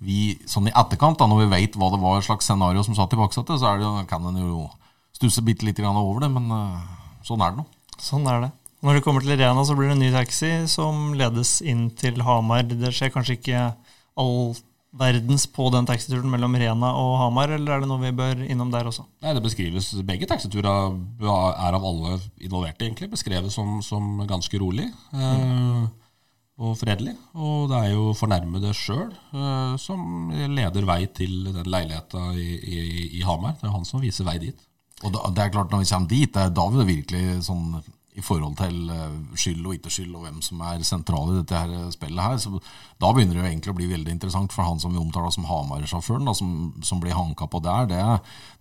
vi sånn i etterkant, da, når vi vet hva det var slags scenario som satt i baksetet, så det, kan en jo stusse bitte litt over det, men uh, sånn er det nå. Sånn er det. Når det kommer til Rena, så blir det en ny taxi som ledes inn til Hamar. Det skjer kanskje ikke alt verdens på den taxituren mellom Rena og Hamar, eller er det noe vi bør innom der også? Nei, det beskrives, Begge taxiturer er av alle involverte egentlig beskrevet som, som ganske rolig eh, og fredelig. Og det er jo fornærmede sjøl eh, som leder vei til den leiligheta i, i, i, Hamar. Det er jo han som viser vei dit. Og da, det er klart Når vi kommer dit, det er da vil det virkelig sånn i forhold til eh, skyld og ikke skyld, og hvem som er sentral i dette her spillet her. Så da begynner det jo egentlig å bli veldig interessant for han som vi omtaler som Hamar-sjåføren, som, som, blir hanka på der. Det,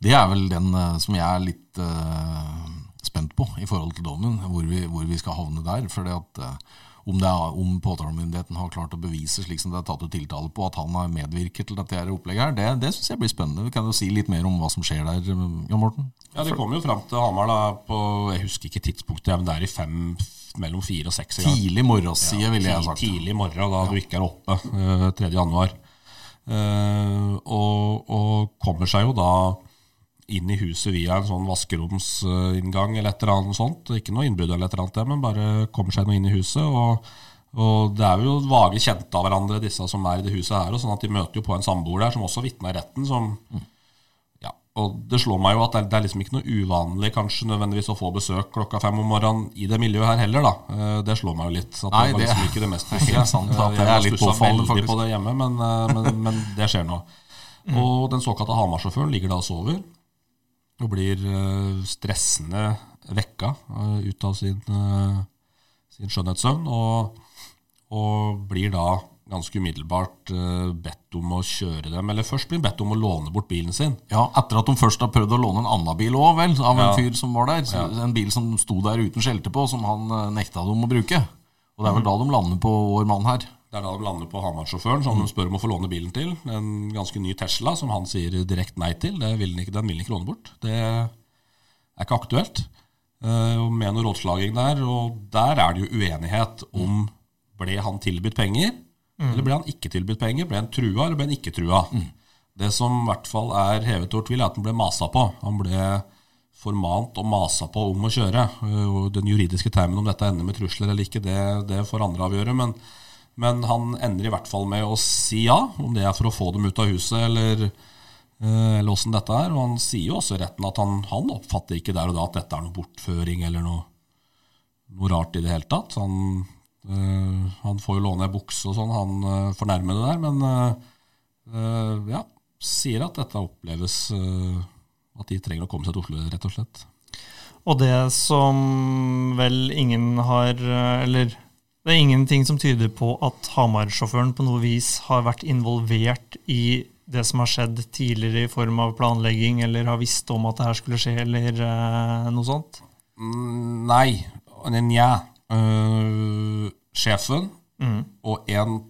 det, er vel den eh, som jeg er litt uh, spent på i forhold til dommen, hvor vi, hvor vi skal havne der. for det at uh, om, er, om påtalemyndigheten har klart å bevise slik som det er tatt ut tiltale på, at han har medvirket til dette her opplegget, her, det, det syns jeg blir spennende. Vi kan jo si litt mer om hva som skjer der, Jan Morten? Ja, Det kommer jo fram til Hamar da, på Jeg husker ikke tidspunktet, men det er i fem mellom fire og seks. Tidlig morgensside, ja, ville jeg sagt. Tidlig morgen, da ja. du ikke er oppe. Uh, 3. januar. Uh, og, og kommer seg jo da inn i huset via en sånn vaskeromsinngang eller et eller annet sånt. Ikke noe innbrudd eller et eller annet, men bare kommer seg noe inn i huset. og, og det er jo vage kjente av hverandre, disse som er i det huset her. og sånn at De møter jo på en samboer der som også vitna i retten. som ja, og Det slår meg jo at det er, det liksom ikke noe uvanlig kanskje nødvendigvis å få besøk klokka fem om morgenen i det miljøet her heller. da. Eh, det slår meg jo litt. Så Nei, det var liksom ikke det mest [laughs] pussige. Eh, jeg er litt påfallende faktisk. på det hjemme, men, men, men, men det skjer nå. Mm. Og den såkalte Hamar-sjåføren ligger da og sover og blir uh, stressende vekka uh, ut av sin, uh, sin skjønnhetssøvn. Og, og, blir da ganske umiddelbart bedt om å kjøre dem. Eller først blir bedt om å låne bort bilen sin. Ja, Etter at de først har prøvd å låne en annen bil òg, vel? Av en ja. fyr som var der. Ja. En bil som sto der uten skjelte på, som han nekta dem å bruke. Og det er vel da de lander på vår mann her. Det er da de lander på Hamar-sjåføren, som de spør om å få låne bilen til. En ganske ny Tesla, som han sier direkte nei til. Det vil den, ikke, den vil han ikke låne bort. Det er ikke aktuelt. Uh, med noe rådslaging der. Og der er det jo uenighet om ble han tilbudt penger, mm. eller ble han ikke tilbudt penger? Ble han trua, eller ble han ikke trua? Mm. Det som i hvert fall er hevet over tvil, er at han ble masa på. Han ble formant og masa på om å kjøre. Uh, den juridiske termen om dette ender med trusler eller ikke, det, det får andre avgjøre. men men han ender i hvert fall med å si ja, om det er for å få dem ut av huset eller, eh, eller åssen dette er. Og han sier jo også i retten at han, han, oppfatter ikke der og da at dette er noe bortføring eller noe, noe rart i det hele tatt. Han, øh, han får jo låne ei bukse og sånn, han øh, fornærmede der, men øh, ja. sier at dette oppleves eh, At de trenger å komme seg til Oslo, rett og slett. Og det som vel ingen har Eller det er ingenting som tyder på at Hamar-sjåføren på noe vis har vært involvert i det som har skjedd tidligere i form av planlegging, eller har visst om at det her skulle skje, eller uh, noe sånt? Mm, nei. Nja. Uh, sjefen mm. og en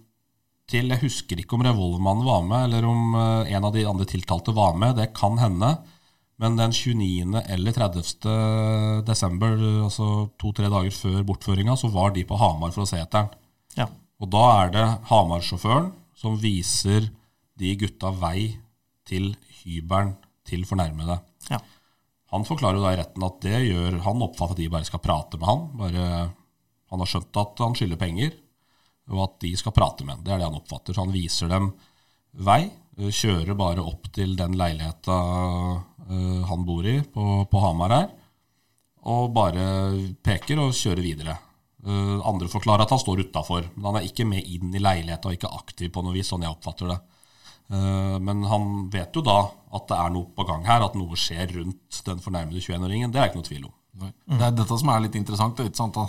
til Jeg husker ikke om revolvermannen var med, eller om uh, en av de andre tiltalte var med. Det kan hende. Men den 29. eller 30. desember, altså to-tre dager før bortføringa, så var de på Hamar for å se etter den. Ja. Og da er det Hamar-sjåføren som viser de gutta vei til hybelen til fornærmede. Ja. Han forklarer jo da i retten at det gjør Han oppfatter at de bare skal prate med han. Bare, han har skjønt at han skylder penger, og at de skal prate med han. Det er det han oppfatter. Så han viser dem vei. Kjører bare opp til den leiligheta uh, han bor i på, på, Hamar her, og bare peker og kjører videre. Uh, andre forklarer at han står utafor, men han er ikke med inn i leiligheta og ikke aktiv på noe vis, sånn jeg oppfatter det. Men han vet jo da at det er noe på gang her, at noe skjer rundt den fornærmede 21-åringen. Det er ikke noe tvil om. Det er dette som er litt interessant.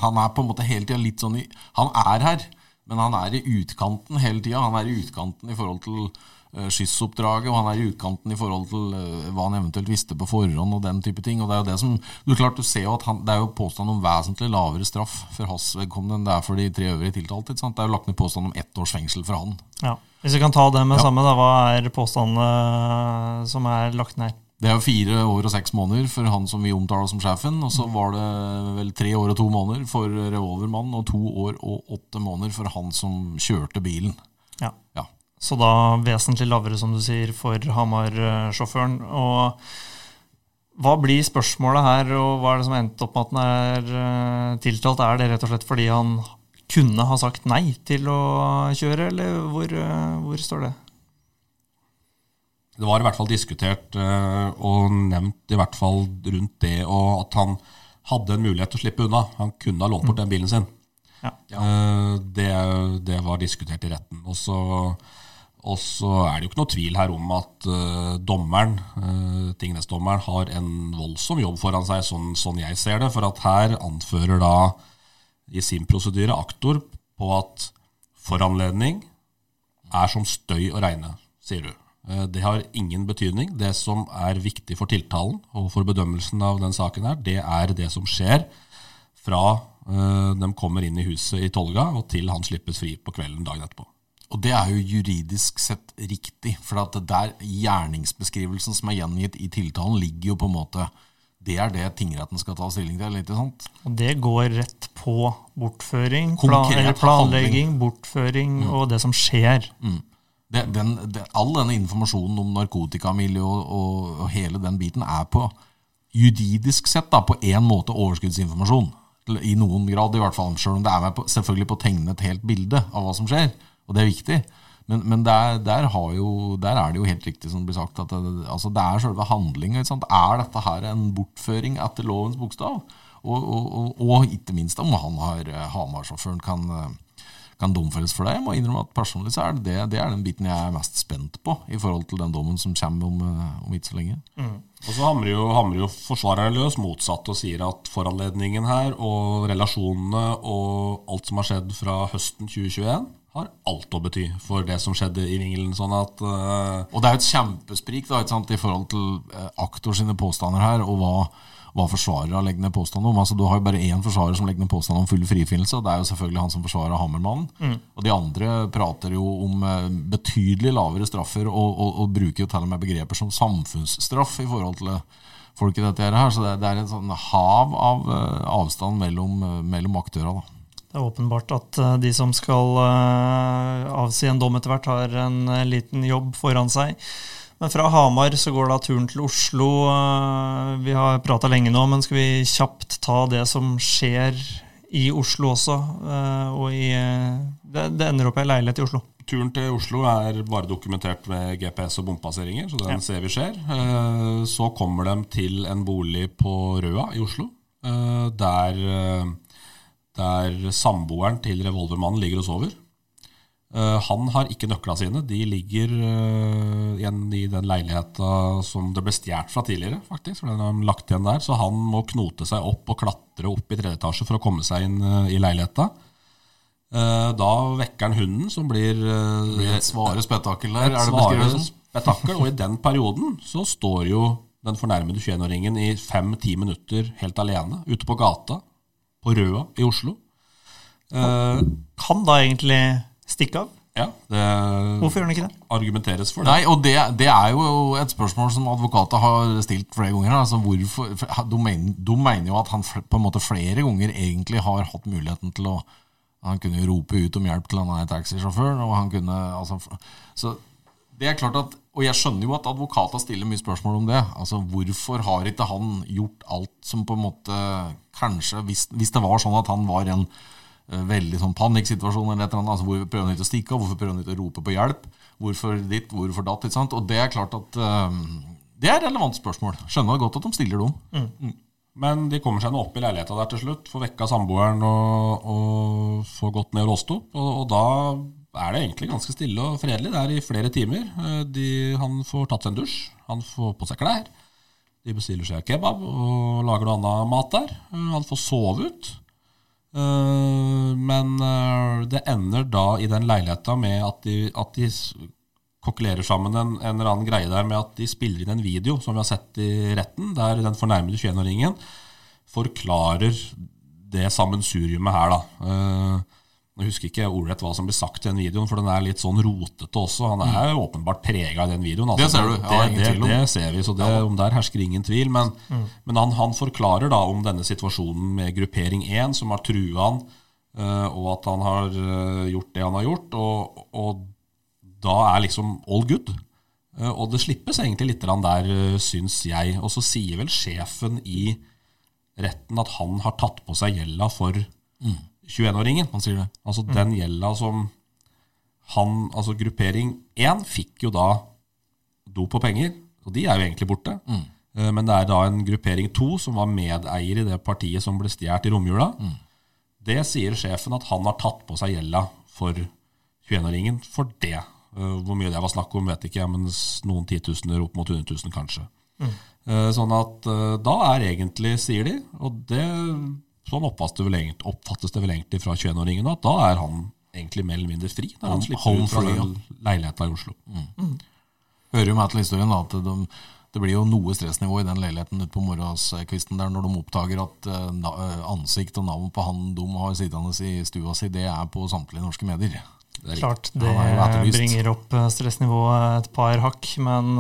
Han er på en måte hele tida litt sånn i Han er her, men han er i utkanten hele tida. Han er i utkanten i forhold til skytsoppdraget, og han er i utkanten i forhold til uh, hva han eventuelt visste på forhånd og den type ting. Og Det er jo det som, du klart du ser jo at han, det er jo påstand om vesentlig lavere straff for hans vedkommende enn det er for de tre øvrige tiltalte. Det er jo lagt ned påstand om ett års fengsel for han. Ja. Hvis vi kan ta det med ja. samme, da, hva er påstandene som er lagt ned? Det er jo fire år og seks måneder for han som vi omtaler som sjefen. Og så var det vel tre år og to måneder for revolvermannen, og to år og åtte måneder for han som kjørte bilen. Ja. ja. Så da vesentlig lavere, som du sier, for Hamar-sjåføren. Og hva blir spørsmålet her, og hva er det som endte opp med at han er eh, tiltalt? Er det rett og slett fordi han kunne ha sagt nei til å kjøre, eller hvor, eh, hvor står det? Det var i hvert fall diskutert uh, og nevnt i hvert fall rundt det, og at han hadde en mulighet til å slippe unna. Han kunne ha lånt bort den bilen sin. Ja. Det, det, var diskutert i retten. Og så, og så, er det jo ikke noe tvil her om at uh, dommeren, uh, tingrettsdommeren har en voldsom jobb foran seg, sånn, sånn, jeg ser det. For at her anfører da i sin prosedyre aktor på at foranledning er som støy å regne, sier du. Eh, det har ingen betydning. Det som er viktig for tiltalen og for bedømmelsen av den saken, her, det er det som skjer fra de kommer inn i huset i Tolga og til han slippes fri på kvelden dagen etterpå. Og det er jo juridisk sett riktig, for at der gjerningsbeskrivelsen som er gjengitt i tiltalen, ligger jo på en måte Det er det tingretten skal ta stilling til. ikke sant? Og det går rett på bortføring, plan, planlegging, bortføring mm. og det som skjer. Mm det, den, det, all denne informasjonen om narkotikamiljø og, og, og, hele den biten er på juridisk sett da, på én måte overskuddsinformasjon. I noen grad, i hvert fall. Selv om det er med på, selvfølgelig på å tegne et helt bilde av hva som skjer. Og det er viktig. Men, men der, der, jo, der, er det jo helt riktig som det blir sagt, at det, altså det er selve handlinga. Er dette her en bortføring etter lovens bokstav? Og, og, og, ikke minst om han har Hamar-sjåføren kan kan domfelles for det. Jeg må innrømme at Personlig så er det, det, det er den biten jeg er mest spent på i forhold til den dommen som kommer om, eh, om ikke så lenge. Mm. Og så hamrer jo, hamrer jo forsvareren løs motsatt og sier at foranledningen her og relasjonene og alt som har skjedd fra høsten 2021 har alt å bety for det som skjedde i Vingelen. sånn at... Uh, og det er jo et kjempesprik da, i forhold til uh, aktor sine påstander her, og hva hva forsvarere legger ned påstand om. Altså, du har jo bare én forsvarer som legger ned påstand om full frifinnelse, og det er jo selvfølgelig han som forsvarer Hammermannen. Mm. Og de andre prater jo om eh, betydelig lavere straffer, og, og, og, bruker jo til og med begreper som samfunnsstraff i forhold til folk i dette her. Så det, det er et sånn hav av avstand mellom, mellom aktørene. Det er åpenbart at uh, de som skal avsi en dom etter hvert, har en liten jobb foran seg. Men fra Hamar så går da turen til Oslo. Eh, vi har prata lenge nå, men skal vi kjapt ta det som skjer i Oslo også? Eh, og i, eh, det ender opp i ei leilighet i Oslo. Turen til Oslo er bare dokumentert ved GPS og bompasseringer, så den ja. ser vi skjer. Så kommer de til en bolig på Røa i Oslo, der, der samboeren til revolvermannen ligger og sover. Uh, han har ikke nøkla sine. De ligger uh, igjen i den leiligheta som det ble stjålet fra tidligere. faktisk, for den har de lagt igjen der, Så han må knote seg opp og klatre opp i tredje etasje for å komme seg inn uh, i leiligheta. Da vekker han hunden, som blir Det blir et svare spetakkel der, et det svare spetakkel. Og i den perioden så står jo den fornærmede 21-åringen i fem-ti minutter helt alene ute på gata på Røa i Oslo. Eh, Kan da egentlig stikke av? ja, det Hvorfor gjør han ikke det? argumenteres for det. Nei, og det, det er jo et spørsmål som advokater har stilt flere ganger. Altså hvorfor, for de, mener, de mener jo at han fl- på en måte flere ganger egentlig har hatt muligheten til å Han kunne jo rope ut om hjelp til han er taxisjåfør. og han kunne, altså, f- så det er klart at, Og jeg skjønner jo at advokater stiller mye spørsmål om det. altså Hvorfor har ikke han gjort alt som på en måte Kanskje, hvis, hvis det var sånn at han var i en uh, veldig sånn panikksituasjon eller et eller annet, altså hvorfor prøver han ikke å stikke av, hvorfor prøver han ikke å rope på hjelp, hvorfor ditt, hvorfor datt, ikke sant? Og det er klart at uh, det er relevante relevant spørsmål. Skjønner godt at de stiller dem. Men de kommer seg nå opp i leiligheta der til slutt, får vekka samboeren og, og får gått ned og låst opp. Og, og da er det egentlig ganske stille og fredelig der i flere timer. Eh, De, han får tatt seg en dusj, han får på seg klær. De bestiller seg kebab og lager noe annet mat der. Eh, Han får sove ut. Eh, Men det ender da i den leiligheta med at de, at de kokkelerer sammen en, en eller annen greie der med at de spiller inn en video som vi har sett i retten, der den fornærmede 21-åringen forklarer det sammensuriumet her, da. Nå husker ikke jeg ordrett hva som blir sagt i den videoen, for den er litt sånn rotete også. Han er jo åpenbart prega i den videoen. altså. Det ser du. Ja, det, det, det ser vi, så det, om der hersker ingen tvil. Men, men han, han forklarer da om denne situasjonen med gruppering 1, som har trua han, eh, og at han har eh, gjort det han har gjort. Og, og da er liksom all good. Eh, Og det slippes egentlig litt der, syns jeg. Og så sier vel sjefen i retten at han har tatt på seg gjelda for 21-åringen. man sier det. Altså den gjelda som han, altså gruppering 1 fikk jo da dop og penger, og de er jo egentlig borte. Mm. Men det er da en gruppering 2 som var medeier i det partiet som ble stjålet i romjula. Det sier sjefen at han har tatt på seg gjelda for 21-åringen for det. Eh, Hvor mye det var snakk om, vet ikke jeg, men noen titusener opp mot 100 000 kanskje. Mm. Sånn at eh, da er egentlig, sier de, og det, sånn oppfattes det vel egentlig, oppfattes det vel egentlig fra 21-åringen, at da er han egentlig mer eller mindre fri når han slipper home ut fra leiligheta i Oslo. Hører jo med til historien da, at de, det blir jo noe stressnivå i den leiligheten ute på morgenskvisten der når de oppdager at eh, eh, ansikt og navn på han de har sittende i stua si, det er på samtlige norske medier. Det Klart det bringer opp eh, stressnivået et par hakk, men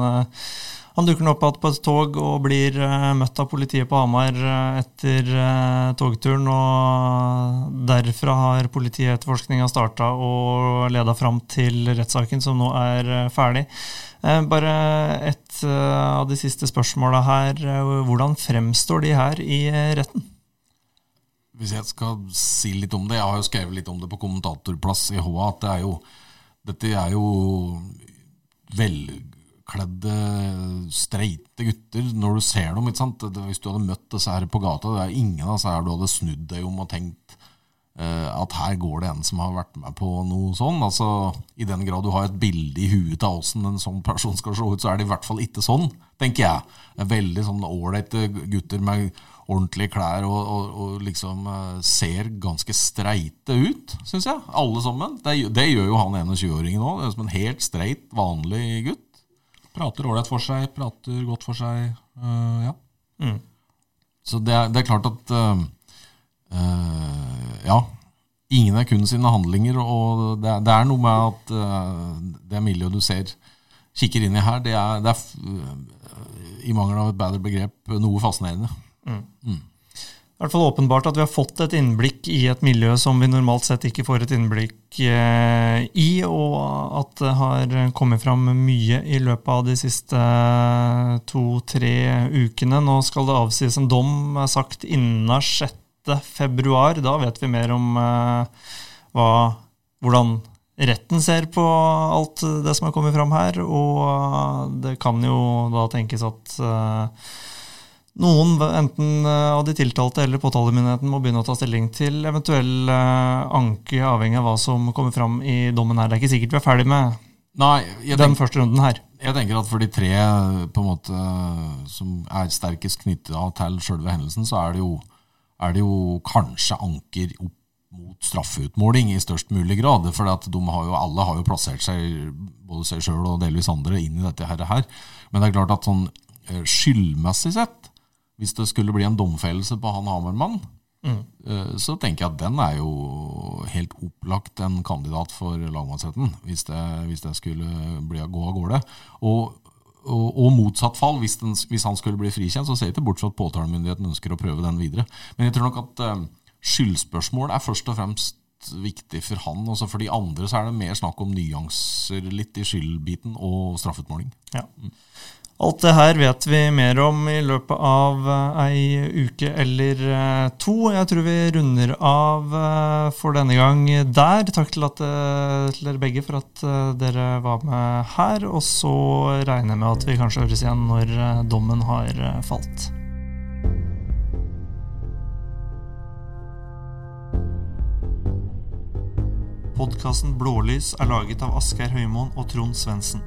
han dukker nå opp igjen på et tog og blir eh, møtt av politiet på Hamar eh, etter eh, togturen. og Derfra har politietterforskninga starta og leda fram til rettssaken, som nå er ferdig. Bare et av de siste spørsmåla her. Hvordan fremstår de her i retten? Hvis jeg skal si litt om det, jeg har jo skrevet litt om det på kommentatorplass i HA, at det er jo, dette er jo velkledde, streite gutter når du ser dem. ikke sant? Hvis du hadde møtt disse her på gata, det er ingen av disse her du hadde snudd deg om og tenkt uh, at her går det en som har vært med på noe sånn. Altså, I den grad du har et bilde i huet av åssen en sånn person skal se ut, så er det i hvert fall ikke sånn, tenker jeg. Veldig sånn ålreite gutter med ordentlige klær og, og, og liksom uh, ser ganske streite ut, syns jeg. Alle sammen. Det, det gjør jo han 21-åringen òg. Som en helt streit, vanlig gutt. Prater ålreit for seg, prater godt for seg. Uh, ja. Så det er, det er klart at uh, uh, Ja. Ingen er kun sine handlinger, og det, det er noe med at det miljøet du ser kikker inn i her, det er, det er i mangel av et bedre begrep noe fascinerende. I hvert fall åpenbart at vi har fått et innblikk i et miljø som vi normalt sett ikke får et innblikk eh, i, og at det har kommet fram mye i løpet av de siste to-tre ukene. Nå skal det avsies en dom er sagt innen 6. februar. Da vet vi mer om eh, hva, hvordan retten ser på alt det som har kommet fram her, og det kan jo da tenkes at eh, noen, enten eh, av de tiltalte eller påtalemyndigheten, må begynne å ta stilling til eventuell eh, anke, avhengig av hva som kommer fram i dommen her. Det er ikke sikkert vi er ferdig med Nei, den tenker, første runden her. jeg tenker at for de tre på en måte som er sterkest knytta til sjølve hendelsen, så er det, jo, er det jo kanskje anker opp mot straffeutmåling i størst mulig grad. For har jo, alle har jo plassert seg, både seg sjøl og delvis andre, inn i dette her. her. Men det er klart at sånn eh, skyldmessig sett, hvis det skulle bli en domfellelse på han Hamermann, mm. så tenker jeg at den er jo helt opplagt en kandidat for lagmannsretten, hvis det, hvis det skulle bli, gå av gårde. Og, og, og motsatt fall, hvis, den, hvis han skulle bli frikjent, så ser jeg ikke bort fra at påtalemyndigheten ønsker å prøve den videre. Men jeg tror nok at eh, skyldspørsmål er først og fremst viktig for han. Også for de andre så er det mer snakk om nyanser litt i skyldbiten og straffeutmåling. Ja. Alt det her vet vi mer om i løpet av eh, ei uke eller eh, to. Jeg tror vi runder av eh, for denne gang der. Takk til, at, til dere begge for at dere var med her. Og så regner jeg med at vi kanskje høres igjen når dommen har falt. Podkasten Blålys er laget av Asgeir Høymoen og Trond Svendsen.